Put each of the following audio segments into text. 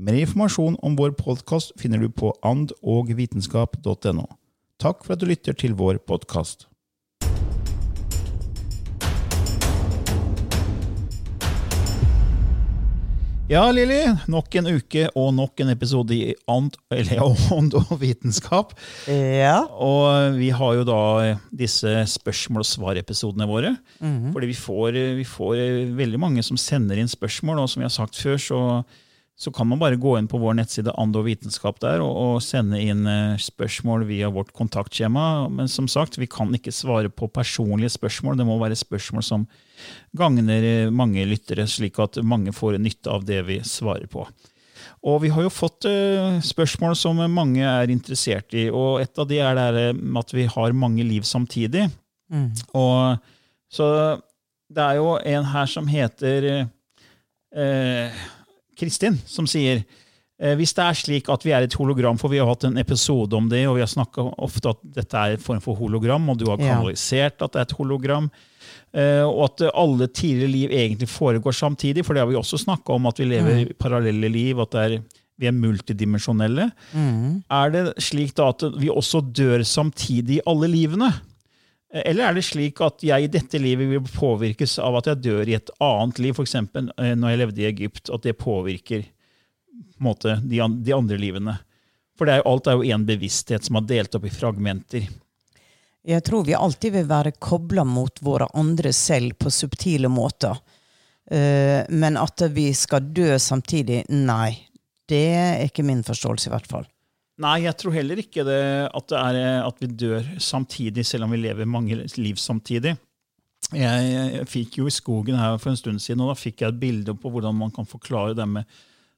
Mer informasjon om vår podkast finner du på andogvitenskap.no. Takk for at du lytter til vår podkast. Ja, Lilly. Nok en uke og nok en episode i And, Ånd og vitenskap. Ja. Og vi har jo da disse spørsmål og svar-episodene våre. Fordi vi får, vi får veldig mange som sender inn spørsmål, og som vi har sagt før, så så kan man bare gå inn på vår nettside Ando vitenskap der og, og sende inn eh, spørsmål via vårt kontaktskjema. Men som sagt, vi kan ikke svare på personlige spørsmål. Det må være spørsmål som gagner eh, mange lyttere, slik at mange får nytte av det vi svarer på. Og vi har jo fått eh, spørsmål som mange er interessert i, og et av de er det at vi har mange liv samtidig. Og så det er jo en her som heter eh, Kristin, som sier eh, hvis det er slik at vi er et hologram, for vi har hatt en episode om det, og vi har snakka ofte at dette er en form for hologram, og du har Ja. kanalisert at det er et hologram, eh, og at alle tidligere liv egentlig foregår samtidig, for det har vi også snakka om, at vi lever mm. parallelle liv, at er, vi er multidimensjonelle. Er det slik da at vi også dør samtidig i alle livene? Eller er det slik at jeg i dette livet vil påvirkes av at jeg dør i et annet liv, f.eks. når jeg levde i Egypt, at det påvirker måte, de, de andre livene? For er alt er jo én bevissthet som er delt opp i fragmenter. Jeg tror vi alltid vil være kobla mot våre andre selv på subtile måter. Eh, men at vi skal dø samtidig, nei. Det er ikke min forståelse, i hvert fall. Nei, jeg tror heller ikke det at, det er, eh, at vi dør samtidig, selv om vi lever mange liv samtidig. Jeg, jeg fikk jo i skogen her for en stund siden, og da fikk jeg et bilde på hvordan man kan forklare det med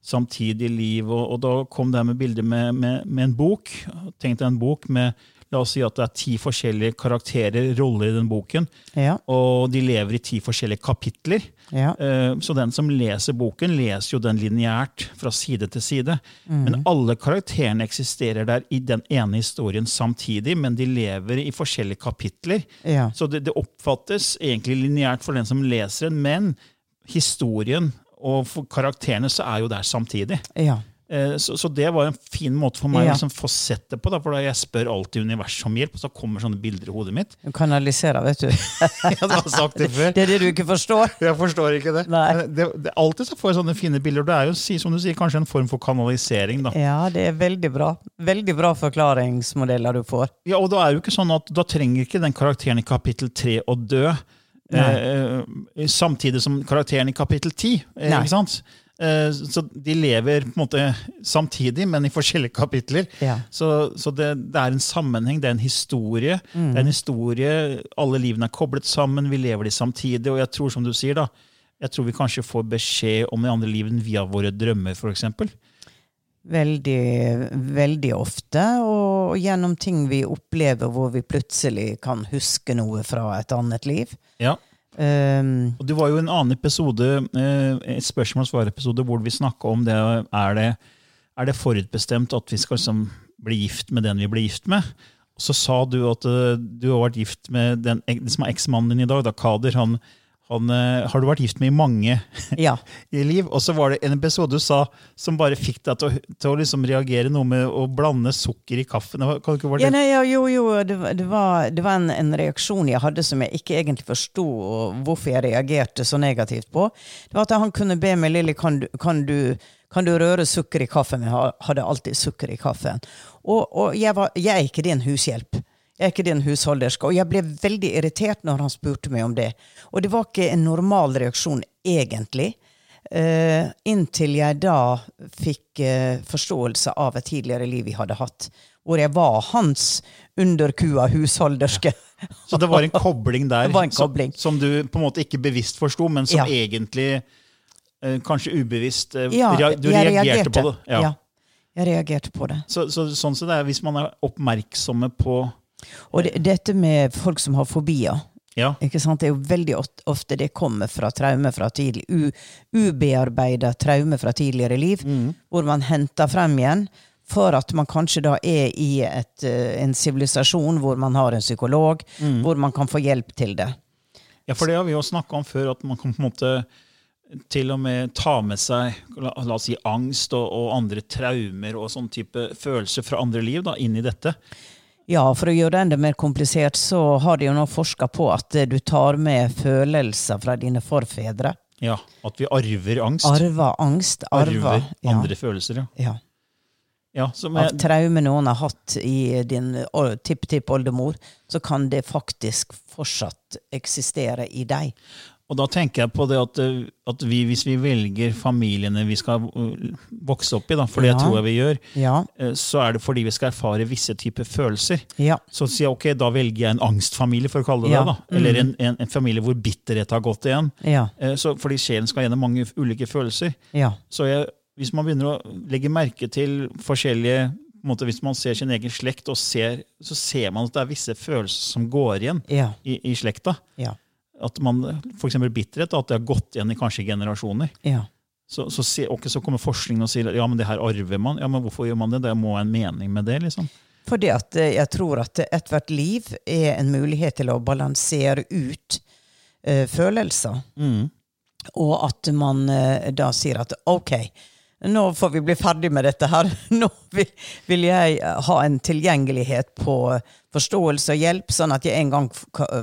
samtidig liv. Og, og da kom det med bildet med, med, med en bok. Tenk deg en bok med La oss si at det er ti forskjellige karakterer, roller i den boken, Ja. og de lever i ti forskjellige kapitler. Ja. Eh, Så den som leser boken, leser jo den lineært fra side til side. Men alle karakterene eksisterer der i den ene historien samtidig, men de lever i forskjellige kapitler. Ja. Så det, det oppfattes egentlig lineært for den som leser den, men historien og for karakterene så er jo der samtidig. ja. Eh, Så, så det var en fin måte for meg Ja. å liksom få sett det på. Da, for da jeg spør alltid universet om hjelp, og så kommer sånne bilder i hodet mitt. Du kanaliserer, vet du. Jeg hadde sagt det før. Det er det du ikke forstår. Jeg forstår ikke det. Nei. Det, det, alltid så får jeg sånne fine bilder. Det er jo som du sier, kanskje en form for kanalisering. da. Ja, det er veldig bra. Veldig bra forklaringsmodeller du får. Ja, og da er jo ikke sånn at da trenger ikke den karakteren i kapittel 3 å dø eh, eh, samtidig som karakteren i kapittel 10. Eh, Eh, så de lever på en måte samtidig, men i forskjellige kapitler. Ja. Så, så det, det er en sammenheng, det er en historie. Det er en historie, Alle livene er koblet sammen, vi lever de samtidig. Og jeg tror, som du sier, da, jeg tror vi kanskje får beskjed om de andre livene via våre drømmer, f.eks. Veldig, veldig ofte, og gjennom ting vi opplever hvor vi plutselig kan huske noe fra et annet liv. Ja. Um, Og Det var jo en annen episode, eh, et spørsmål-svar-episode hvor vi snakka om det er, det er det forutbestemt at vi skal liksom bli gift med den vi blir gift med. så sa du at eh, du har vært gift med den, den som er eksmannen din i dag, da, Kader. Han, han har du vært gift med i mange Ja. i liv. Og så var det en episode du sa som bare fikk deg til til å liksom reagere noe med å blande sukker i kaffen. Kan ikke være det? Ja, nei, ja, jo, jo, det, var- det var, det var en, en reaksjon jeg hadde som jeg ikke egentlig forsto hvorfor jeg reagerte så negativt på. Det var at han kunne be meg Lilly, kan du, kan kan du røre sukker i kaffen? Jeg hadde alltid sukker i kaffen. Og, og jeg, var, jeg er ikke din hushjelp. Jeg er ikke din husholderske. Og jeg ble veldig irritert når han spurte meg om det. Og det var ikke en normal reaksjon, egentlig. Uh, inntil jeg da fikk uh, forståelse av et tidligere liv vi hadde hatt. Hvor jeg var hans underkua husholderske. Så det var en kobling der en kobling. Som, du på en måte ikke bevisst forsto, men som Ja. egentlig uh, kanskje ubevisst Ja, Du reagerte, reagerte på det. Ja. Ja. jeg reagerte på det. Så, så, sånn som det er hvis man er oppmerksomme på Og det, dette med folk som har fobier Ja, ikke sant? Det er jo veldig ofte det kommer fra traume fra tidlig, ubearbeida traume fra tidligere liv, Mm. hvor man henter frem igjen for at man kanskje da er i et, eh, en sivilisasjon hvor man har en psykolog, Mm. hvor man kan få hjelp til det. Ja, for det har vi jo snakka om før, at man kan på en måte til og med ta med seg la, la oss si, angst og, og andre traumer og sånn type følelser fra andre liv da, inn i dette. Ja, for å gjøre det enda mer komplisert, så har de jo nå forska på at eh, du tar med følelser fra dine forfedre. Ja, At vi arver angst. Arver angst. Arver, arver ja, andre følelser. Ja. ja. Ja, som Av traume noen har hatt i din tipptippoldemor, så kan det faktisk fortsatt eksistere i deg. Og da tenker jeg på det at, eh, at vi, hvis vi velger familiene vi skal eh, vokse opp i, da, for det Ja. tror jeg vi gjør, Ja. eh, så er det fordi vi skal erfare visse typer følelser. Ja. Så sier jeg ok, da velger jeg en angstfamilie, for å kalle det. Mm. det. da. Eller en, en, en familie hvor bitterhet har gått igjen. Ja. Så, fordi sjelen skal gjennom mange ulike følelser. Ja. Så jeg, hvis man begynner å legge merke til forskjellige måte, Hvis man ser sin egen slekt, og ser, så ser man at det er visse følelser som går igjen Ja. i, i slekta. Ja. At man, eksempel bitterhet, at det har gått igjen i kanskje generasjoner. Ja. Så, så, se, okay, så kommer forskningen og sier ja, men det her arver man. Ja, men Hvorfor gjør man det? Det må en mening med det. liksom. Fordi at eh, jeg tror at ethvert liv er en mulighet til å balansere ut uh, følelser. Og at man uh, da sier at ok, nå får vi bli ferdig med dette her. Nå vil, vil jeg ha en tilgjengelighet på forståelse og hjelp, sånn at jeg en gang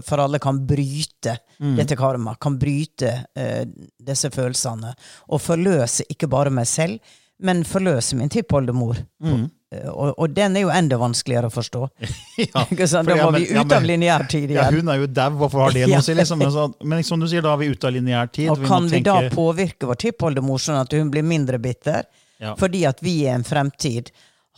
for alle kan bryte dette karma. Kan bryte eh, disse følelsene. Og forløse ikke bare meg selv, men forløse min tippoldemor. Mm. Og, og den er jo enda vanskeligere å forstå. Ja, Da ja, men- vi ja, ute av lineær tid Ja. Hun er jo dau, hvorfor har det noe å si? liksom? Men, så, men som du sier, da er vi ute av lineær tid. Og vi kan vi da påvirke vår tippoldemor sånn at hun blir mindre bitter? Fordi at vi i en fremtid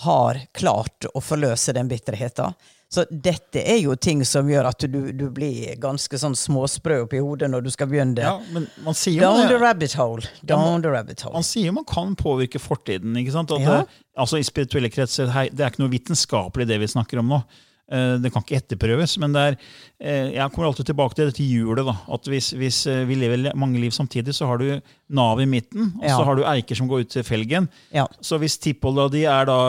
har klart å forløse den bitterheten. Så dette er jo ting som gjør at du, du blir ganske sånn småsprø oppi hodet når du skal begynne. Ja, men man sier Down Down the rabbit hole. Down the rabbit hole. Man sier man kan påvirke fortiden. ikke sant? Ja. det, altså I spirituelle kretser hei, det er ikke noe vitenskapelig det vi snakker om nå. Eh, Det kan ikke etterprøves. Men er, eh, jeg kommer alltid tilbake til dette hjulet. da, at Hvis, hvis eh, vi lever mange liv samtidig, så har du nav i midten, og Ja. så har du eiker som går ut til felgen. Ja. Så hvis tippolda di er da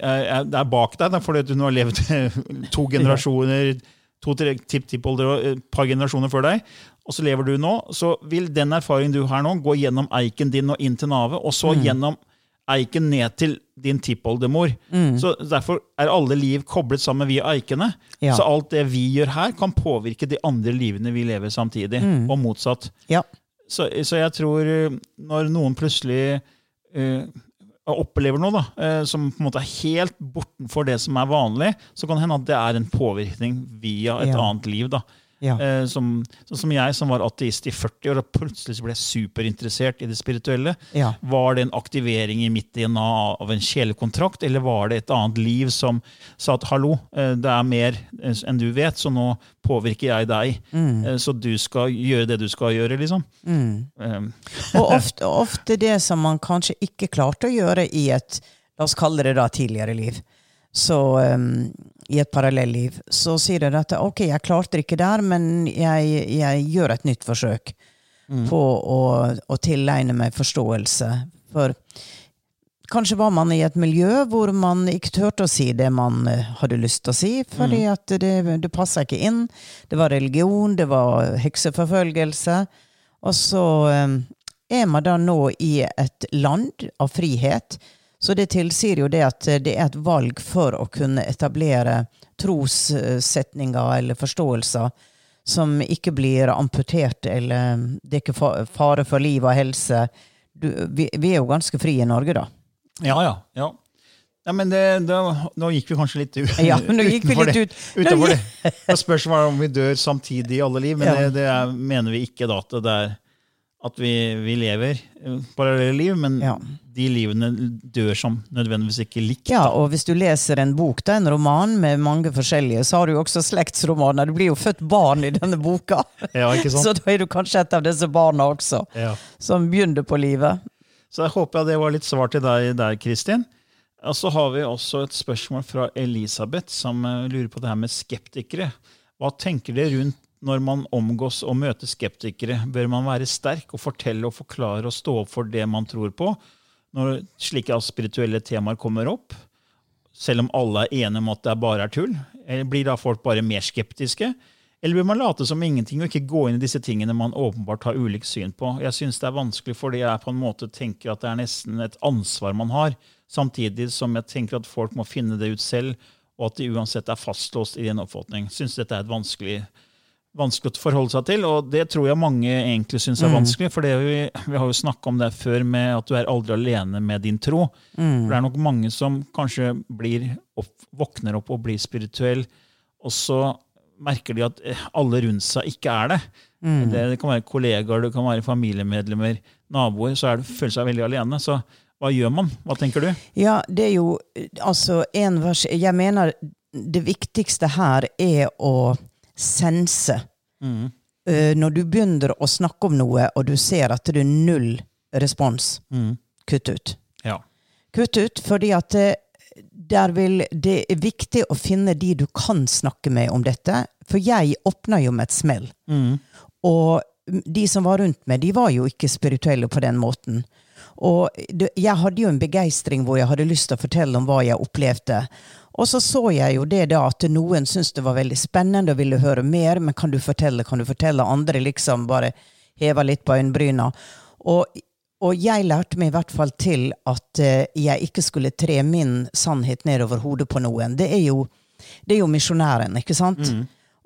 er, er, bak deg, da, fordi du nå har levd to generasjoner, to tipptippoldre et par generasjoner før deg, og så lever du nå, så vil den erfaringen du har nå, gå gjennom eiken din og inn til navet, og Mm. så gjennom eiken ned til din tippoldemor. Mm. Så Derfor er alle liv koblet sammen via eikene. Ja. Så alt det vi gjør her, kan påvirke de andre livene vi lever samtidig, Mm. og motsatt. Ja. Så, så jeg tror eh, når noen plutselig uh, opplever noe da, uh, som på en måte er helt bortenfor det som er vanlig, så kan det hende at det er en påvirkning via et Ja. annet liv. da. Ja. Eh, som, sånn som jeg, som var ateist i 40 år, og plutselig ble jeg superinteressert i det spirituelle. Ja. Var det en aktivering i mitt DNA av en sjelekontrakt, eller var det et annet liv som sa at hallo, eh, det er mer enn du vet, så nå påvirker jeg deg. Eh, Så du skal gjøre det du skal gjøre, liksom. Eh, Og ofte, ofte det som man kanskje ikke klarte å gjøre i et la oss kalle det da tidligere liv, så um, i et parallelliv, så sier det at ok, jeg klarte det ikke der, men jeg, jeg gjør et nytt forsøk på å, å tilegne meg forståelse. For kanskje var man i et miljø hvor man ikke turte å si det man eh, hadde lyst til å si, fordi Mm. at det, det passa ikke inn. Det var religion, det var hekseforfølgelse. Og så eh, er man da nå i et land av frihet. Så det tilsier jo det at det er et valg for å kunne etablere trossetninger eller forståelser som ikke blir amputert, eller det er ikke fare for liv og helse. Du, vi, vi er jo ganske frie i Norge, da. Ja, ja. ja. ja men det, da, nå gikk vi kanskje litt ut, Ja, nå gikk vi utenfor ut. det. ut. Utenfor det. Det spørs om vi dør samtidig i alle liv, men Ja. det, det er, mener vi ikke da at det er at vi, vi lever eh, parallelle liv, men Ja. De livene dør som nødvendigvis ikke likt. Ja, og hvis du leser en bok, da, en roman med mange forskjellige, så har du jo også slektsromaner. Det blir jo født barn i denne boka. Ja, ikke sant? Så da er du kanskje et av disse barna også, Ja. som begynner på livet. Så jeg håper jeg det var litt svar til deg der, Kristin. Og så har vi også et spørsmål fra Elisabeth, som eh, lurer på det her med skeptikere. Hva tenker dere rundt når man omgås og møter skeptikere? Bør man være sterk og fortelle og forklare og stå opp for det man tror på, når slike spirituelle temaer kommer opp? Selv om alle er enige om at det bare er tull? Blir da folk bare mer skeptiske? Eller bør man late som ingenting og ikke gå inn i disse tingene man åpenbart har ulikt syn på? Jeg syns det er vanskelig fordi jeg på en måte tenker at det er nesten et ansvar man har, samtidig som jeg tenker at folk må finne det ut selv, og at de uansett er fastlåst i en oppfatning. Syns dette er et vanskelig, vanskelig å forholde seg til, og det tror jeg mange egentlig syns er vanskelig. For det vi, vi har jo snakka om det før med at du er aldri alene med din tro. For det er nok mange som kanskje blir opp, våkner opp og blir spirituell, og så merker de at eh, alle rundt seg ikke er det. Det, det kan være kollegaer, det kan være familiemedlemmer, naboer. Så er det, føler seg veldig alene. Så hva gjør man? Hva tenker du? Ja, det er jo eh, altså en vers Jeg mener det viktigste her er å sense. Eh, når du begynner å snakke om noe, og du ser at det er null respons, kutt ut. Ja. Kutt ut, fordi at det, der vil, det er viktig å finne de du kan snakke med om dette. For jeg åpna jo med et smell. Og de som var rundt meg, de var jo ikke spirituelle på den måten. Og det, jeg hadde jo en begeistring hvor jeg hadde lyst til å fortelle om hva jeg opplevde. Og så så jeg jo det da at noen syntes det var veldig spennende og ville høre mer, men kan du fortelle, kan du fortelle? Andre liksom bare heva litt på øyenbryna. Og, og jeg lærte meg i hvert fall til at eh, jeg ikke skulle tre min sannhet nedover hodet på noen. Det er jo, jo misjonæren, ikke sant?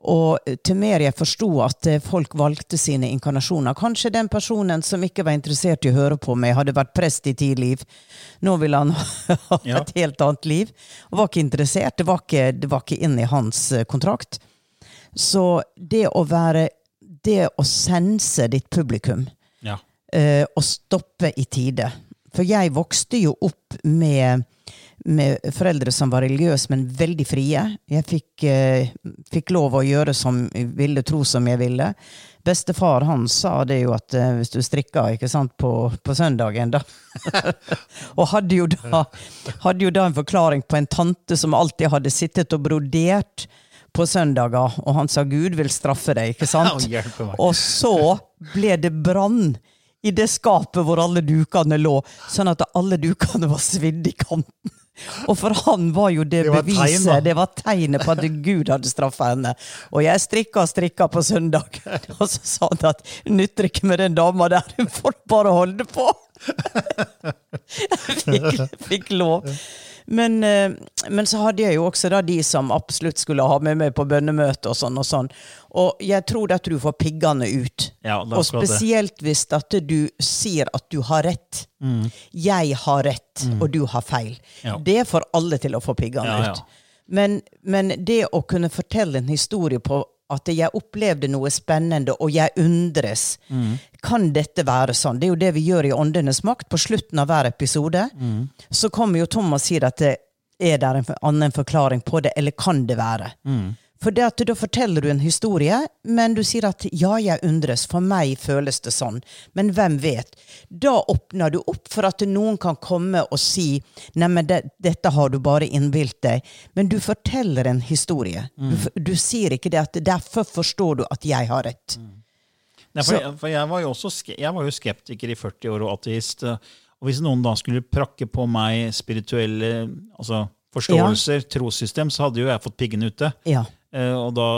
Og til mer jeg forsto at eh, folk valgte sine inkarnasjoner Kanskje den personen som ikke var interessert i å høre på meg, hadde vært prest i ti liv. Nå ville han ha Ja. et helt annet liv. Og var ikke interessert. Det var ikke, det var ikke inn i hans eh, kontrakt. Så det å være Det å sense ditt publikum Ja. eh, og stoppe i tide. For jeg vokste jo opp med, med foreldre som var religiøse, men veldig frie. Jeg fikk, eh, fikk lov å gjøre som jeg ville, tro som jeg ville. Bestefar han sa det jo at eh, hvis du strikka ikke sant, på, på søndagen, da Og hadde jo, da, hadde jo da en forklaring på en tante som alltid hadde sittet og brodert på søndager, og han sa Gud vil straffe deg, ikke sant? Og så ble det brann i det skapet hvor alle dukene lå, sånn at alle dukene var svidd i kanten. Og for han var jo det, Det var et tegn, beviset, da. det var tegnet på at Gud hadde straffa henne. Og jeg strikka og strikka på søndag, og så sa han at nytter ikke med den dama der, hun får bare holde på. Jeg fikk, fikk lov. Men, eh, men så hadde jeg jo også da de som absolutt skulle ha med meg på bønnemøte og sånn og sånn. Og jeg tror at du får piggene ut. Ja, og spesielt hvis at du sier at du har rett. Jeg har rett, og du har feil. Mm. Ja. Det får alle til å få piggene ja. ut. Men, men det å kunne fortelle en historie på at jeg opplevde noe spennende, og jeg undres. Mm. Kan dette være sånn? Det er jo det vi gjør i Åndenes makt. På slutten av hver episode Mm. så kommer jo Tom og sier at det er der en annen forklaring på det, eller kan det være? Mm. For det at da forteller du en historie, men du sier at ja, jeg undres, for meg føles det sånn. Men hvem vet? Da åpner du opp for at noen kan komme og si neimen, det, dette har du bare innbilt deg. Men du forteller en historie. Du, du sier ikke det at derfor forstår du at jeg har rett. Nei, for, jeg, for jeg, var jo også jeg var jo skeptiker i 40 år og ateist. Og hvis noen da skulle prakke på meg spirituelle altså forståelser, trossystem, så hadde jo jeg fått piggene ute. Ja. Eh, og da,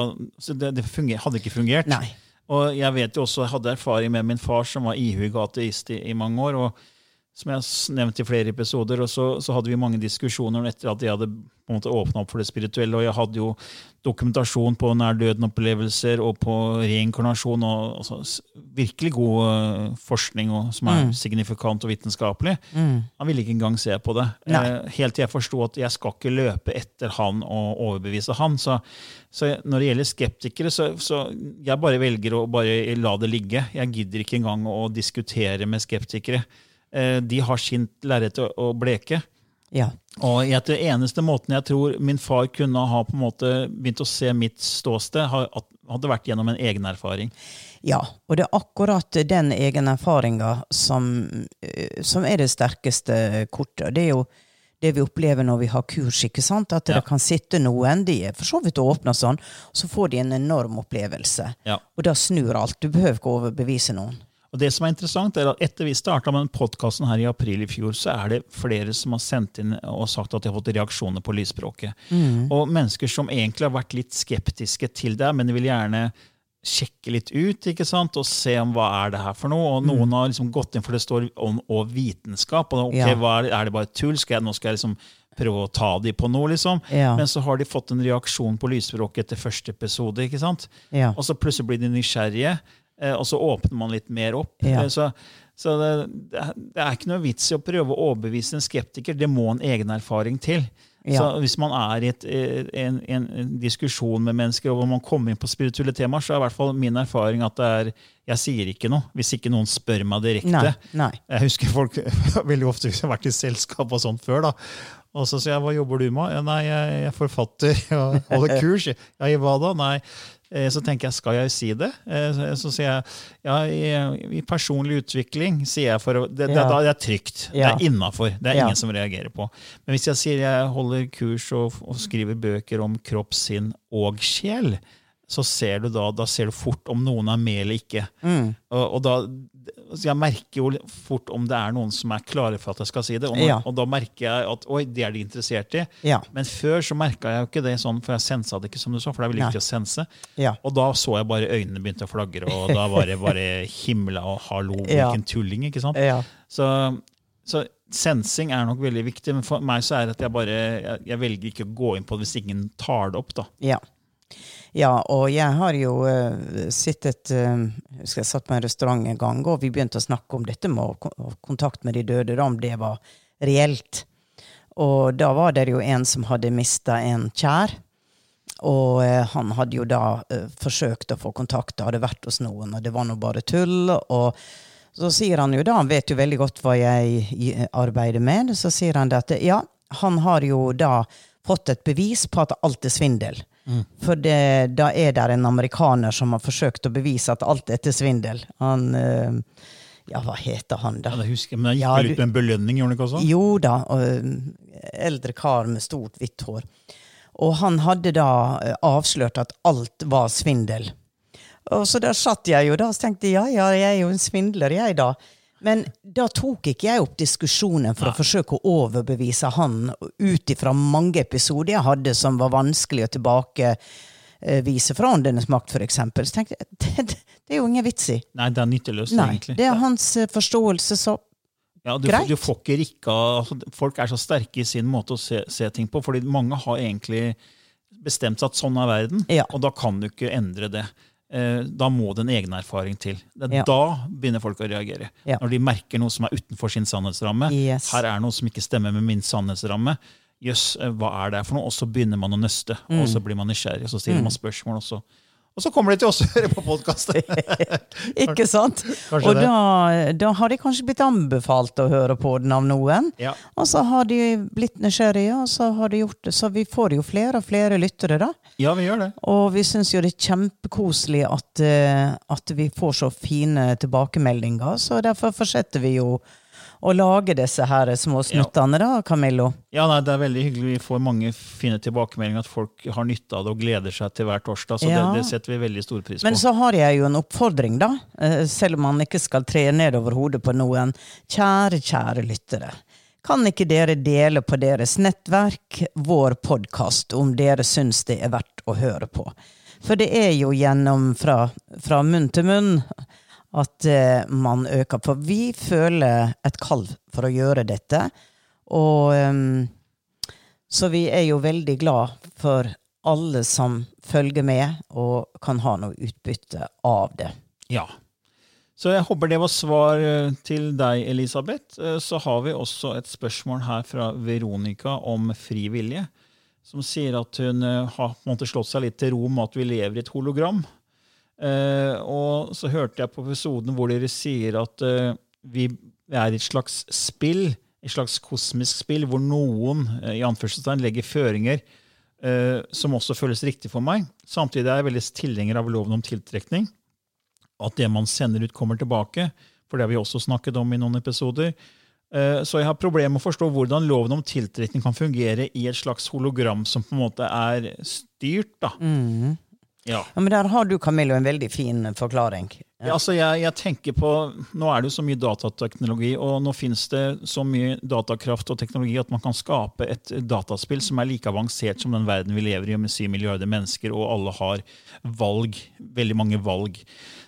så det, det funger, hadde ikke fungert. Nei. Og jeg vet jo også, jeg hadde erfaring med min far, som var ihuga ateist i, i mange år. og som jeg har nevnt i flere episoder, og så, så, hadde vi mange diskusjoner etter at jeg hadde på en måte åpna opp for det spirituelle. Og jeg hadde jo dokumentasjon på nær døden-opplevelser og på reinkarnasjon. og altså, Virkelig god uh, forskning og, som er mm. signifikant og vitenskapelig. Mm. Han ville ikke engang se på det. Nei. helt til jeg forsto at jeg skal ikke løpe etter han og overbevise han. Så, så når det gjelder skeptikere, så, så jeg bare velger å bare la det ligge. Jeg gidder ikke engang å diskutere med skeptikere. Eh, de har sin lerret å bleke. Ja. Og etter eneste måten jeg tror min far kunne ha på en måte begynt å se mitt ståsted, hadde vært gjennom en egen erfaring. Ja, og det er akkurat den egenerfaringa som, eh, som er det sterkeste kortet. Det er jo det vi opplever når vi har kurs. ikke sant? At ja. det kan sitte noen, de er for så vidt åpne sånn, så får de en enorm opplevelse. Ja. Og da snur alt. Du behøver ikke overbevise noen. Og det som er interessant er at Etter vi starta med podkasten her i april i fjor, så er det flere som har sendt inn og sagt at de har fått reaksjoner på lysspråket. Mm. Og mennesker som egentlig har vært litt skeptiske til det, men de vil gjerne sjekke litt ut ikke sant? og se om hva er det her for noe. Og noen mm. har liksom gått inn for det står om og vitenskap. og ok, ja. er, det, er, det bare tull? Skal jeg, nå skal jeg liksom prøve å ta dem på noe, liksom. Ja. Men så har de fått en reaksjon på lysspråket etter første episode. ikke sant? Ja. Og så plutselig blir de nysgjerrige. Eh, og så åpner man litt mer opp. Ja. Eh, så, så det, det, er ikke noe vits i å prøve å overbevise en skeptiker. Det må en egen erfaring til. Ja. Så Hvis man er i et, eh, en, en, diskusjon med mennesker og man kommer inn på spirituelle temaer, så er i hvert fall min erfaring at det er, jeg sier ikke noe hvis ikke noen spør meg direkte. Nei, nei. Jeg husker folk veldig ofte har vært i selskap og sånt før. da, og så sier jeg 'hva jobber du med?' 'Nei, jeg er forfatter og holder kurs'. Ja, i hva da? Nei, så tenker jeg, skal jeg si det? Eh, så sier jeg ja, i, i personlig utvikling sier jeg for det, det, ja. det er trygt. Ja. Det er innafor. Det er ingen som reagerer på. Men hvis jeg sier jeg holder kurs og, og skriver bøker om kropp, sinn og sjel, så ser du da, da ser du fort om noen er med eller ikke. Mm. Og, og, da, Jeg merker jo fort om det er noen som er klare for at jeg skal si det. Og, ja. og da merker jeg at oi, det er de interessert i. Ja. Men før så merka jeg jo ikke det sånn, for jeg sensa det ikke, som du sa. For det er veldig viktig å sense. Ja. Og da så jeg bare øynene begynte å flagre, og da var det bare himla og hallo, hvilken tulling. ikke sant? Så, så Sensing er nok veldig viktig, men for meg så er det at jeg bare jeg, jeg velger ikke å gå inn på det hvis ingen tar det opp. da. Ja. Ja, og jeg har jo uh, sittet uh, Jeg satt på en restaurant en gang, og vi begynte å snakke om dette med å kontakt med de døde, om det var reelt. Og da var det jo en som hadde mista en kjær. Og uh, han hadde jo da forsøkt å få kontakt, hadde vært hos noen, og det var nå bare tull. og så sier han jo da, han vet jo veldig godt hva jeg arbeider med, så sier han at ja, han har jo da fått et bevis på at alt er svindel. Mm. For det, da er det en amerikaner som har forsøkt å bevise at alt er til svindel. Han Øh, Ja, hva heter han, da? Ja, husker Men han gikk ja, vel ut med en belønning? gjorde han ikke også? Jo da. Og, eldre kar med stort, hvitt hår. Og han hadde da uh, avslørt at alt var svindel. Og så der satt jeg jo da og tenkte ja, ja, jeg er jo en svindler, jeg, da. Men da tok ikke jeg opp diskusjonen for Nei. å forsøke å overbevise han ut ifra mange episoder jeg hadde som var vanskelig å tilbakevise fra Åndenes makt, f.eks. Så tenkte jeg det, det, er jo ingen vits i. Nei, det er nytteløst, Nei, egentlig. Det er hans eh, forståelse, så ja, du, greit. Du får ikke rikka, altså, folk er så sterke i sin måte å se, se ting på, fordi mange har egentlig bestemt seg at sånn er verden, ja. og da kan du ikke endre det. Eh, da må det en egen erfaring til. Ja. Da begynner folk å reagere. Ja. Når de merker noe som er utenfor sin sannhetsramme. Yes. Her er noe som ikke stemmer med min sannhetsramme. Jøss, yes, hva er det for noe? Og så begynner man å nøste. Mm. Og så blir man nysgjerrig, og så stiller mm. man spørsmål. også. Og så kommer de til oss og hører på podkasten! ikke sant? Kanskje og da, da, har de kanskje blitt anbefalt å høre på den av noen. Ja. Og så har de blitt nysgjerrige, og så har de gjort det. Så vi får jo flere og flere lyttere, da. Ja, vi gjør det. Og vi syns jo det er kjempekoselig at, eh, at vi får så fine tilbakemeldinger, så derfor fortsetter vi jo å lage disse her små snuttene, da, Camillo? Ja, nei, Det er veldig hyggelig. Vi får mange fine tilbakemeldinger at folk har nytte av det og gleder seg til hver torsdag. Så Ja. det, det setter vi veldig stor pris på. Men så har jeg jo en oppfordring, da. eh, Selv om man ikke skal tre ned over hodet på noen. Kjære, kjære lyttere. Kan ikke dere dele på deres nettverk vår podkast om dere syns det er verdt å høre på? For det er jo gjennom fra, fra munn til munn at eh, man øker. For vi føler et kall for å gjøre dette. Og ehm, så vi er jo veldig glad for alle som følger med og kan ha noe utbytte av det. Ja. Så jeg håper det var svar eh, til deg, Elisabeth. Eh, Så har vi også et spørsmål her fra Veronica om fri vilje. Som sier at hun eh, har slått seg litt til ro med at vi lever i et hologram. Eh, og så hørte jeg på episoden hvor dere sier at eh, vi er i et slags spill, et slags kosmisk spill, hvor noen eh, i anførselstegn legger føringer som også føles riktig for meg. Samtidig er jeg veldig tilhenger av loven om tiltrekning at det man sender ut, kommer tilbake. For det har vi også snakket om i noen episoder. Så jeg har problemer med å forstå hvordan loven om tiltrekning kan fungere i et slags hologram som på en måte er styrt. da. Ja. Ja, men der har du, Camillo, en veldig fin forklaring. Ja, altså jeg, jeg tenker på, Nå er det jo så mye datateknologi, og nå finnes det så mye datakraft og teknologi at man kan skape et dataspill som er like avansert som den verden vi lever i, med syv milliarder mennesker, og alle har valg, veldig mange valg.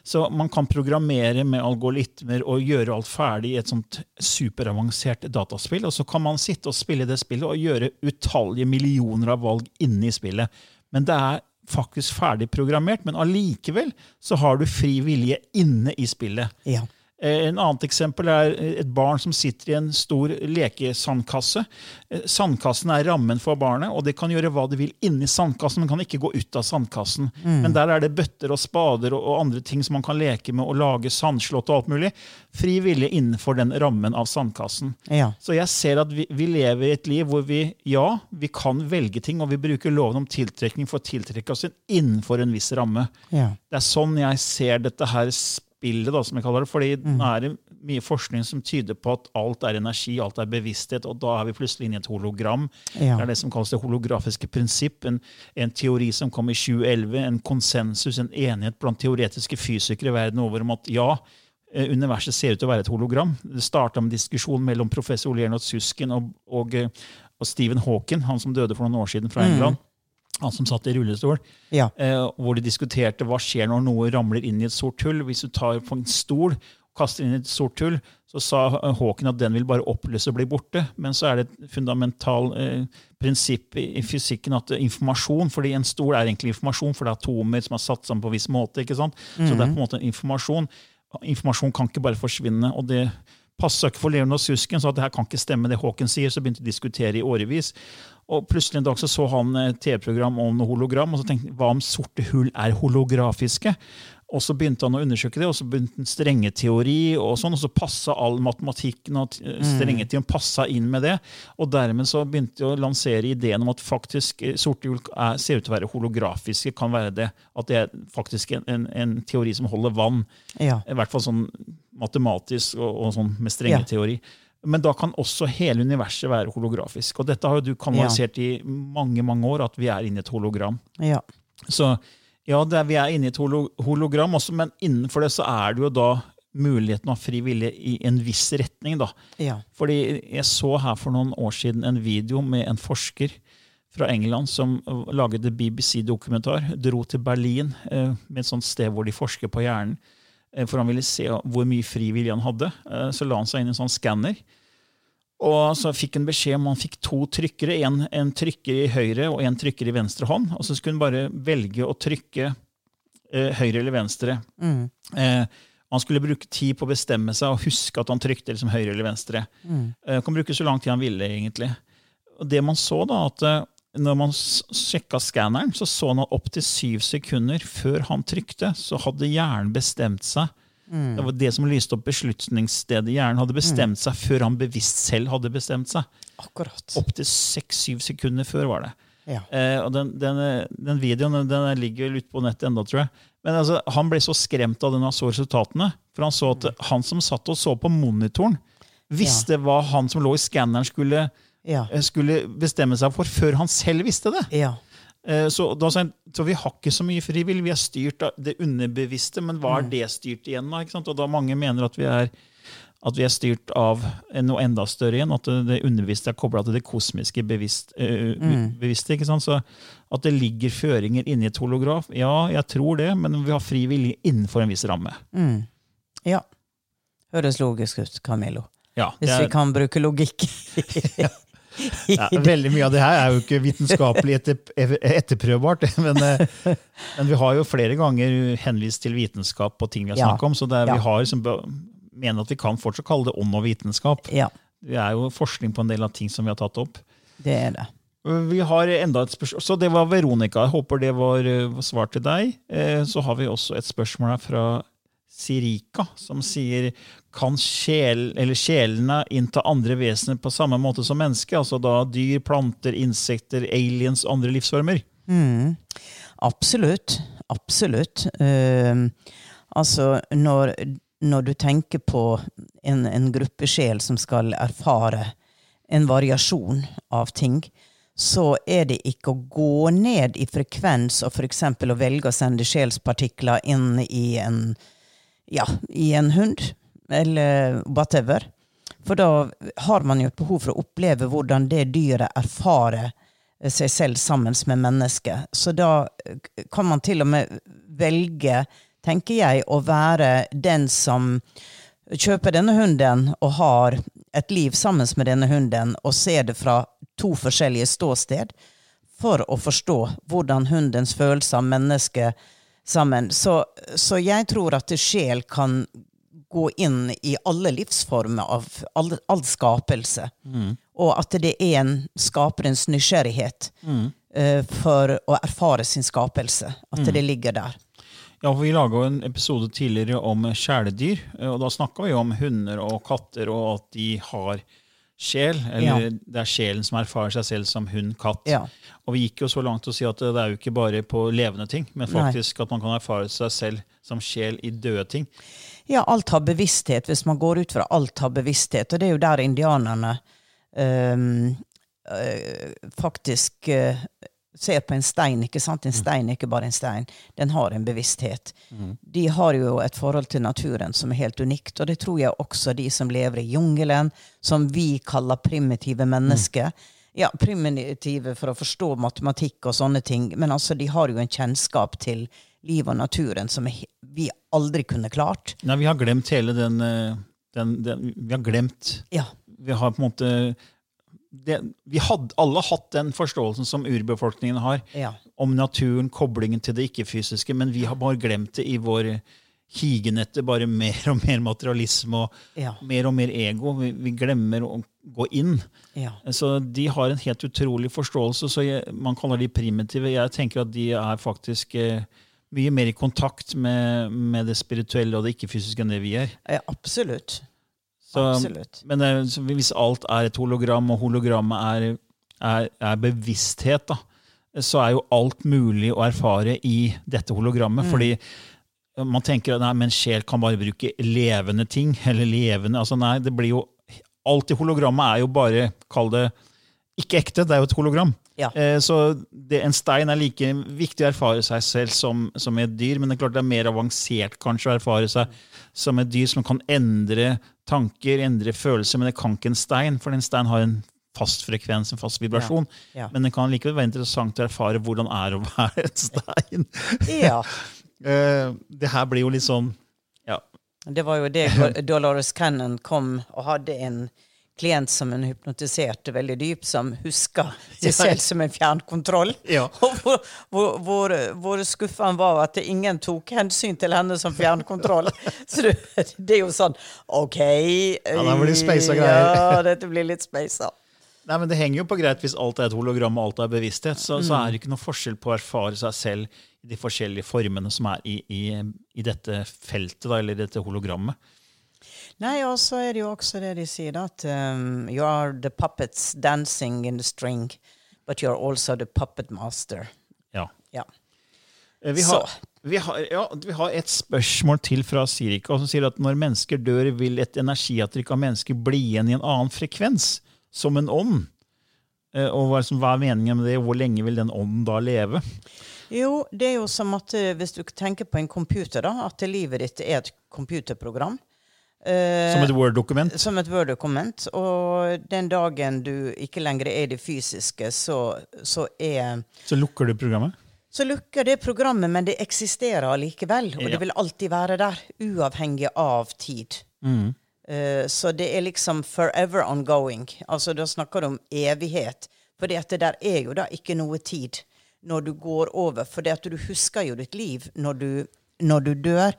Så man kan programmere med algoritmer og gjøre alt ferdig i et sånt superavansert dataspill, og så kan man sitte og spille det spillet og gjøre utallige millioner av valg inne i spillet. Men det er faktisk ferdig programmert, men allikevel så har du fri vilje inne i spillet. Ja. Eh, En annet eksempel er et barn som sitter i en stor lekesandkasse. Eh, Sandkassen er rammen for barnet, og det kan gjøre hva det vil inni sandkassen, men kan ikke gå ut av sandkassen. Men der er det bøtter og spader og, og andre ting som man kan leke med og lage sandslott og alt mulig. Fri vilje innenfor den rammen av sandkassen. Ja. Så jeg ser at vi, vi lever i et liv hvor vi ja, vi kan velge ting, og vi bruker loven om tiltrekning for å tiltrekke oss inn innenfor en viss ramme. Ja. Det er sånn jeg ser dette her spillet, da, som jeg kaller det. fordi Mm. nå er det mye forskning som tyder på at alt er energi, alt er bevissthet, og da er vi plutselig inne i et hologram. Ja. Det er det som kalles det holografiske prinsipp. En, en teori som kom i 2011, en konsensus, en enighet blant teoretiske fysikere verden over om at ja, eh, universet ser ut til å være et hologram. Det starta med diskusjon mellom professor Olernot Susken og, og, eh, og Stephen Hawking, han som døde for noen år siden fra England. Han som satt i rullestol. Ja. Eh, hvor de diskuterte hva skjer når noe ramler inn i et sort hull. Hvis du tar på en stol og kaster inn i et sort hull, så sa eh, Hawking at den vil bare oppløse og bli borte. Men så er det et fundamental eh, prinsipp i, i fysikken at eh, informasjon fordi en stol er egentlig informasjon, for det er atomer som er satt sammen på en viss måte. ikke sant? Så det er på en måte informasjon. Informasjon kan ikke bare forsvinne. og det passa ikke for Leonard Susken, så at det her kan ikke stemme det Hawking sier, så begynte de å diskutere i årevis. Og plutselig en dag så, så han et TV-program om noe hologram, og så tenkte han hva om sorte hull er holografiske? Og så begynte han å undersøke det, og så begynte han strengeteori, og sånn, og så passa all matematikken og t- strengeteorien passa inn med det. Og dermed så begynte de å lansere ideen om at faktisk eh, sorte er, ser ut til å være holografiske. kan være det, At det er faktisk en, en, en teori som holder vann. Ja. I hvert fall sånn matematisk og, og sånn med strengeteori. Men da kan også hele universet være holografisk. Og dette har jo du kanalisert i mange mange år, at vi er inne i et hologram. Ja. Så ja, er, vi er inne i et holo hologram også, men innenfor det så er det jo da muligheten av fri vilje i en viss retning. da. Ja. Fordi jeg så her for noen år siden en video med en forsker fra England som laget en BBC-dokumentar. Dro til Berlin eh, med et sånt sted hvor de forsker på hjernen. Eh, For han ville se hvor mye fri vilje han hadde. Eh, Så la han seg inn i en sånn skanner. Og så fikk han beskjed om han fikk to trykkere. En, en trykker i høyre og en trykker i venstre hånd. Og så skulle han bare velge å trykke eh, høyre eller venstre. Mm. Eh, han skulle bruke tid på å bestemme seg og huske at han trykte liksom høyre eller venstre. Mm. Eh, kan bruke så lang tid han ville, egentlig. Og det man så da, at eh, når man sjekka skanneren, så så han at opptil syv sekunder før han trykte, så hadde hjernen bestemt seg. Mm. Det var det som lyste opp beslutningsstedet. Hjernen hadde bestemt seg før han bevisst selv hadde bestemt seg. Akkurat. Opptil seks-syv sekunder før var det. Ja. Eh, og den, den, den videoen den, ligger ute på nettet enda, tror jeg. Men altså, han ble så skremt av den han så resultatene. For han så at han som satt og så på monitoren, visste hva han som lå i skanneren skulle, Ja. eh, skulle bestemme seg for, før han selv visste det. Ja. Eh, Så, da, så vi har ikke så mye frivillig. Vi er styrt av det underbevisste, men hva er det styrt igjen av? Og da mange mener at vi er, at vi er styrt av noe enda større igjen. At det, underbevisste er kobla til det kosmiske bevisst, øh, bevisste. Så at det ligger føringer inni et holograf, ja, jeg tror det, men vi har fri vilje innenfor en viss ramme. Mm. ja. Høres logisk ut, Camillo. Ja, Hvis det vi er, kan bruke logikk. ja, veldig mye av det her er jo ikke vitenskapelig etter, etterprøvbart. Men, eh, men vi har jo flere ganger henvist til vitenskap på ting vi har Ja. snakket om. Så det er, vi har som, mener at vi kan fortsatt kalle det ånd og vitenskap. Ja, Det er jo forskning på en del av ting som vi har tatt opp. det er det. Vi har enda et spørsmål, Så det var Veronica. Jeg håper det var eh, svar til deg. Eh, Så har vi også et spørsmål her fra Sirika, som sier kan sjel, sjelene innta andre vesener på samme måte som mennesker? Altså da dyr, planter, insekter, aliens, andre livsformer? Mm. Absolutt. Absolutt. Uh, altså, når, når du tenker på en, en gruppe sjel som skal erfare en variasjon av ting, så er det ikke å gå ned i frekvens og f.eks. å velge å sende sjelspartikler inn i en, ja, i en hund, eller whatever. For da har man jo et behov for å oppleve hvordan det dyret erfarer seg selv sammen med mennesket. Så da eh, kan man til og med velge, tenker jeg, å være den som kjøper denne hunden og har et liv sammen med denne hunden, og ser det fra to forskjellige ståsted, for å forstå hvordan hundens følelser mennesket sammen. Så, så jeg tror at sjel kan gå inn i alle livsformer av all, all skapelse. Og at det er en skaperens nysgjerrighet eh, for å erfare sin skapelse. At det ligger der. Ja, for Vi laga en episode tidligere om kjæledyr. eh, og Da snakka vi om hunder og katter, og at de har sjel. Eller Ja. det er sjelen som erfarer seg selv som hund, katt. Ja. Og vi gikk jo så langt til å si at det er jo ikke bare på levende ting, men Nei. faktisk at man kan erfare seg selv som sjel i døde ting. Ja, alt har bevissthet, hvis man går ut fra alt har bevissthet. Og det er jo der indianerne ehm, eh, faktisk eh, ser på en stein. ikke sant? En stein er ikke bare en stein. Den har en bevissthet. De har jo et forhold til naturen som er helt unikt, og det tror jeg også de som lever i jungelen, som vi kaller primitive mennesker. Ja, primitive for å forstå matematikk og sånne ting, men altså de har jo en kjennskap til livet og naturen som vi aldri kunne klart. Nei, Vi har glemt hele den, eh, den, den Vi har glemt Ja, Vi har på en måte det, vi hadde alle hatt den forståelsen som urbefolkningen har, ja. om naturen, koblingen til det ikke-fysiske, men vi har bare glemt det i vår higen etter bare mer og mer materialisme og Ja. mer og mer ego. Vi, vi glemmer å gå inn. Ja. Så de har en helt utrolig forståelse. så jeg, Man kaller de primitive. Jeg tenker at de er faktisk eh, mye mer i kontakt med, med det spirituelle og det ikke-fysiske enn det vi er. ja absolutt. Så, Absolutt. Men så hvis alt er et hologram, og hologrammet er, er, er bevissthet, da, så er jo alt mulig å erfare i dette hologrammet. Fordi man tenker at nei, men sjel kan bare bruke levende ting. eller levende, altså nei, det blir jo Alt i hologrammet er jo bare, kall det, ikke ekte. Det er jo et hologram. Ja. Eh, Så det, en stein er like viktig å erfare seg selv som, som et dyr, men det er klart det er mer avansert kanskje å erfare seg som et dyr som kan endre tanker, endre følelser, men det kan ikke en stein, for en stein har en fast frekvens, en fast vibrasjon. Ja. Men det kan likevel være interessant å erfare hvordan det er å være et stein. Ja. Eh, Det her blir jo litt sånn ja, Det var jo det Dolores Cannon kom og hadde en klient som hun hypnotiserte veldig dypt, som huska seg selv som en fjernkontroll. Ja. Og hvor, hvor, hvor, hvor skuffa han var at ingen tok hensyn til henne som fjernkontroll. Så det, det er jo sånn OK Ja, det blir speisa greier. Ja, dette blir litt speisa. Nei, men Det henger jo på greit hvis alt er et hologram og alt er bevissthet. Så, så er det ikke noe forskjell på å erfare seg selv i de forskjellige formene som er i, i, i dette feltet, da, eller dette hologrammet. Nei, og så er det jo også det de sier, at um, you are the puppets dancing in the string, but you are also the puppet master. Ja. Ja. Eh, Vi har, vi, har, ja, vi har et spørsmål til fra Sirika, som sier at når mennesker dør, vil et energiavtrykk av mennesker bli igjen i en annen frekvens, som en ånd. Eh, Og hva, liksom, hva er meningen med det? Hvor lenge vil den ånden da leve? Jo, det er jo som at eh, hvis du tenker på en computer, da, at livet ditt er et computerprogram. Eh, Som et Word-dokument? som et Word-dokument. Og den dagen du ikke lenger er i det fysiske, så, så er Så lukker du programmet? Så lukker det programmet, men det eksisterer allikevel. Og Ja. det vil alltid være der, uavhengig av tid. Eh, så det er liksom forever ongoing. Altså da snakker du om evighet. For det der er jo da ikke noe tid når du går over. For du husker jo ditt liv når du, når du dør.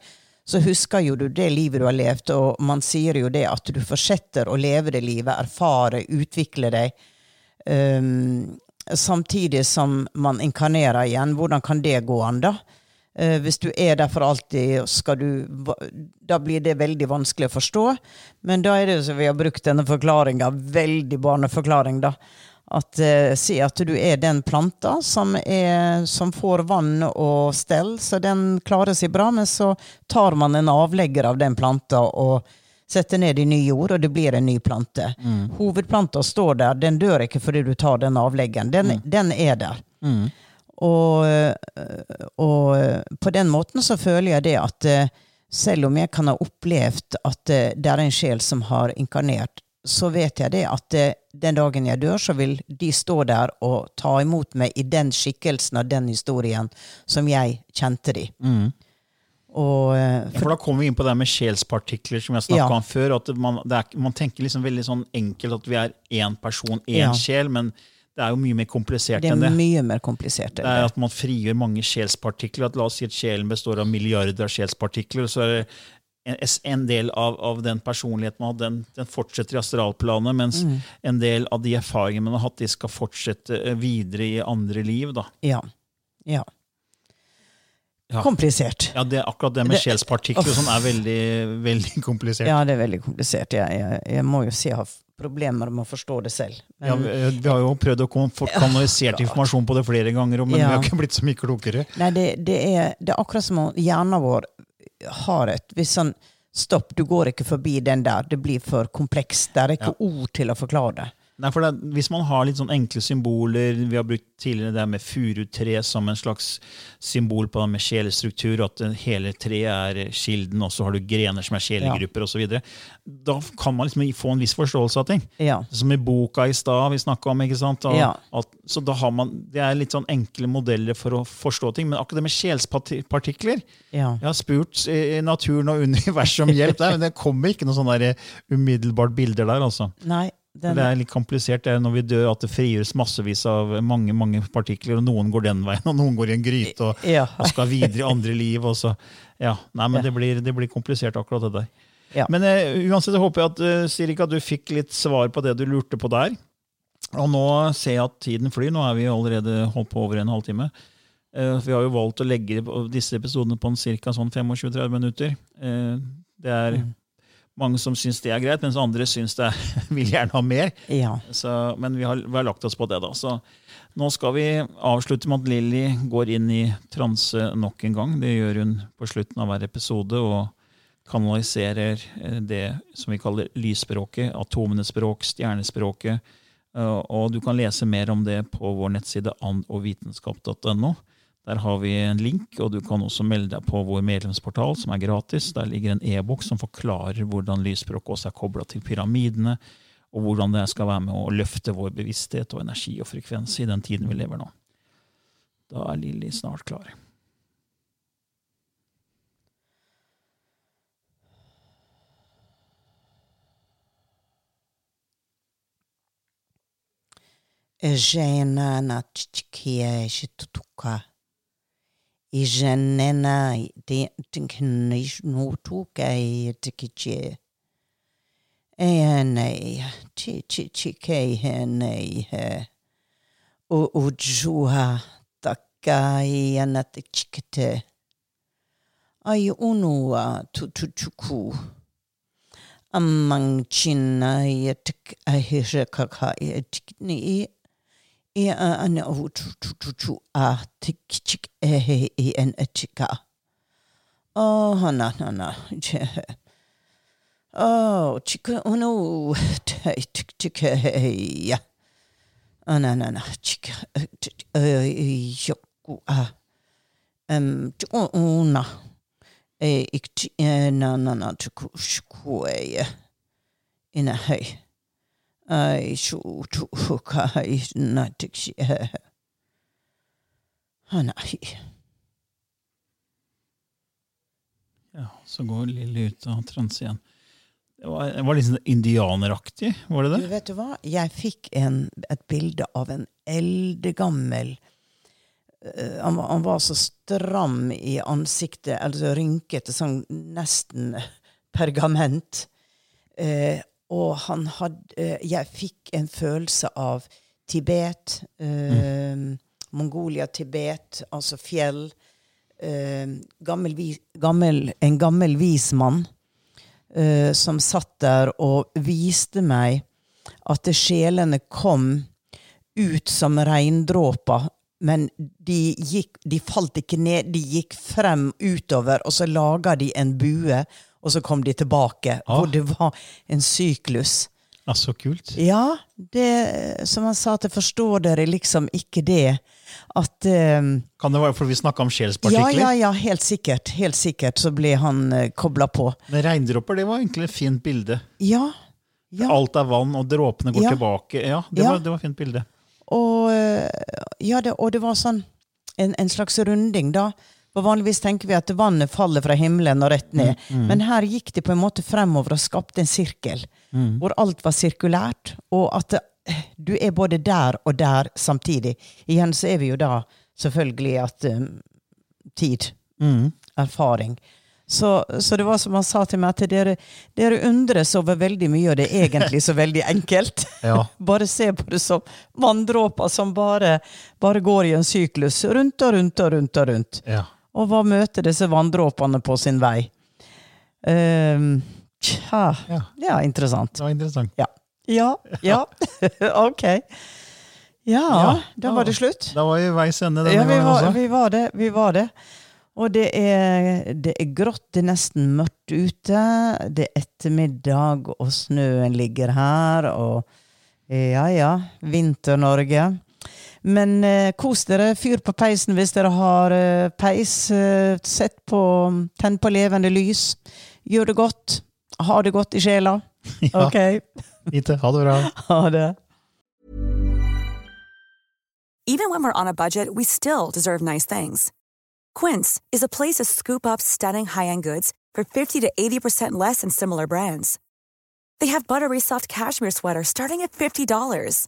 Så husker jo du det livet du har levd, og man sier jo det at du fortsetter å leve det livet, erfare, utvikle deg. Um, samtidig som man inkarnerer igjen. Hvordan kan det gå an, da? Eh, hvis du er der for alltid, skal du, da blir det veldig vanskelig å forstå. Men da er det jo så vi har brukt denne forklaringa, veldig barneforklaring, da. At eh, Si at du er den planta som, er, som får vann og stell, så den klarer seg bra. Men så tar man en avlegger av den planta og setter ned i ny jord, og det blir en ny plante. Hovedplanta står der, den dør ikke fordi du tar den avleggeren. Den, den er der. Og, øh, og øh, på den måten så føler jeg det at øh, selv om jeg kan ha opplevd at øh, det er en sjel som har inkarnert, så vet jeg det at øh, den dagen jeg dør, så vil de stå der og ta imot meg i den skikkelsen av den historien som jeg kjente de. Og, for, Ja, for da kommer vi inn på det med sjelspartikler, som jeg snakka Ja. om før. at man, det er, man tenker liksom veldig sånn enkelt at vi er én person, én Ja. sjel, men det er jo mye mer komplisert det er enn det. mye mer komplisert. enn Det er det. at man frigjør mange sjelspartikler. At la oss si at sjelen består av milliarder av sjelspartikler. Så er det en, en del av, av den personligheten man har, den, den fortsetter i astralplanet, mens Mm. en del av de erfaringene man har hatt, de skal fortsette eh, videre i andre liv. da. Ja. ja. Ja. Komplisert. Ja, det, Akkurat det med sjelspartikler sånn er veldig, veldig komplisert. Ja, det er veldig komplisert. Jeg, jeg, jeg må jo si jeg har problemer med å forstå det selv. Men, Ja, vi, vi har jo prøvd å få kanalisert informasjon på det flere ganger, men Ja. vi har ikke blitt så mye klokere. Nei, det, det, er, det er akkurat som om hjernen vår har et visst sånn Stopp, du går ikke forbi den der. Det blir for komplekst. Det er ikke ord til å forklare det. Nei, for det, Hvis man har litt sånn enkle symboler Vi har brukt tidligere det med furutre som en slags symbol på det med sjelestruktur. At hele treet er kilden, og så har du grener som er sjelegrupper osv. Da kan man liksom få en viss forståelse av ting. Ja. Som i boka i stad vi snakka om. ikke sant? Og, Ja. at, så da har man, Det er litt sånn enkle modeller for å forstå ting. Men akkurat det med sjelspartikler ja. Jeg har spurt naturen og universet om hjelp der, men det kommer ikke noe sånn der umiddelbart bilder der. altså. Nei, den, Det er litt komplisert det er når vi dør at det frigjøres massevis av mange mange partikler, og noen går den veien, og noen går i en gryte og, Ja. og skal videre i andre liv. og så, ja, nei, men Ja. det blir, det blir komplisert, akkurat det der. Ja. Men uh, uansett håper jeg at uh, Sirika, du fikk litt svar på det du lurte på der. Og nå ser jeg at tiden flyr. Nå er vi allerede holdt på over en halvtime. Uh, vi har jo valgt å legge disse episodene på en ca. Sånn 25-30 minutter. Uh, det er mange som syns det er greit, mens andre syns det vil gjerne ha mer. ja. Så, men vi har, vi har lagt oss på det, da. Så nå skal vi avslutte med at Lilly går inn i transe nok en gang. Det gjør hun på slutten av hver episode. og kanaliserer eh, det som vi kaller lysspråket, atomenes språk, stjernespråket. Eh, Og du kan lese mer om det på vår nettside andogvitenskap.no. Der har vi en link, og du kan også melde deg på vår medlemsportal, som er gratis. Der ligger en e-bok som forklarer hvordan lysspråket også er kobla til pyramidene, og hvordan det skal være med å løfte vår bevissthet og energi og frekvens i den tiden vi lever nå. Da er Lilly snart klar. Ejena na tikiche. Ene chi chi chi ke hene he. O ujuha taka i anat chikete. Ai unua tu tu chuku. Amang china i tik ahisha kaka i tikni i a an o tu tu tu tu a tik tik e he i en chica. Oh, hana na, na. Oh, chica, oh no, chica, ya. Ana na, na, na, e yoku, a. Um, una. E ik, na, na, na, chiku, chiku, eh, ina, hei. Ai, shu, tu, kai, na, tiksi, eh. Ja, så går Lilly ut av transe igjen. Det var, det var liksom indianeraktig, var det Du det? vet du hva? Jeg fikk en, et bilde av en eldgammel uh, han, han var så stram i ansiktet, altså rynkete, sånn nesten pergament. Eh, og han hadde eh, Jeg fikk en følelse av Tibet, eh, Mongolia, Tibet, altså fjell. Eh, gammel, gammel, en gammel vis mann eh, som satt der og viste meg at sjelene kom ut som regndråper, men de, gikk, de falt ikke ned, de gikk frem utover, og så laga de en bue, og så kom de tilbake, Ah. hvor det var en syklus. Ja, Så kult. Ja, det, som han sa, at jeg forstår dere liksom ikke det. At um, Kan det være fordi vi snakka om sjelspartikler? ja, ja, ja, helt sikkert. Helt sikkert så ble han uh, kobla på. Men regndråper det var egentlig et fint bilde. Ja. ja. Alt er vann, og dråpene går Ja. tilbake. Ja, det, Ja. Var, det var et fint bilde. Og, eh, ja, det, og det var sånn en, en slags runding, da. For Vanligvis tenker vi at vannet faller fra himmelen og rett ned. Men her gikk det på en måte fremover og skapte en sirkel. Hvor alt var sirkulært. Og at du er både der og der samtidig. Igjen så er vi jo da selvfølgelig at um, tid, erfaring. Så, så det var som han sa til meg, at dere, dere undres over veldig mye, og det er egentlig så veldig enkelt. Ja. Bare se på det som vanndråper som bare, bare går i en syklus, rundt og rundt og rundt. Og rundt. Ja. Og hva møter disse vanndråpene på sin vei? Uh, tja, Ja. ja, interessant. Det var interessant. Ja, ja, ja. ok. Ja, da var det slutt. Da var vi veis ende denne Ja, vi var, vi var det. Vi var det. Og det er, det er grått, det er nesten mørkt ute. Det er ettermiddag, og snøen ligger her, og ja, ja. Vinter-Norge. Men eh, kos dere. Fyr på peisen hvis dere har eh, peis. Eh, sett på Tenn på levende lys. Gjør det godt. Ha det godt i sjela. Ja. Ok. Ite, ha det bra. Ha det. Even when we're on a budget, we still deserve nice things. Quince is a place to scoop up stunning high-end goods for 50 to 80% less than similar brands. They have buttery soft cashmere sweaters starting at $50,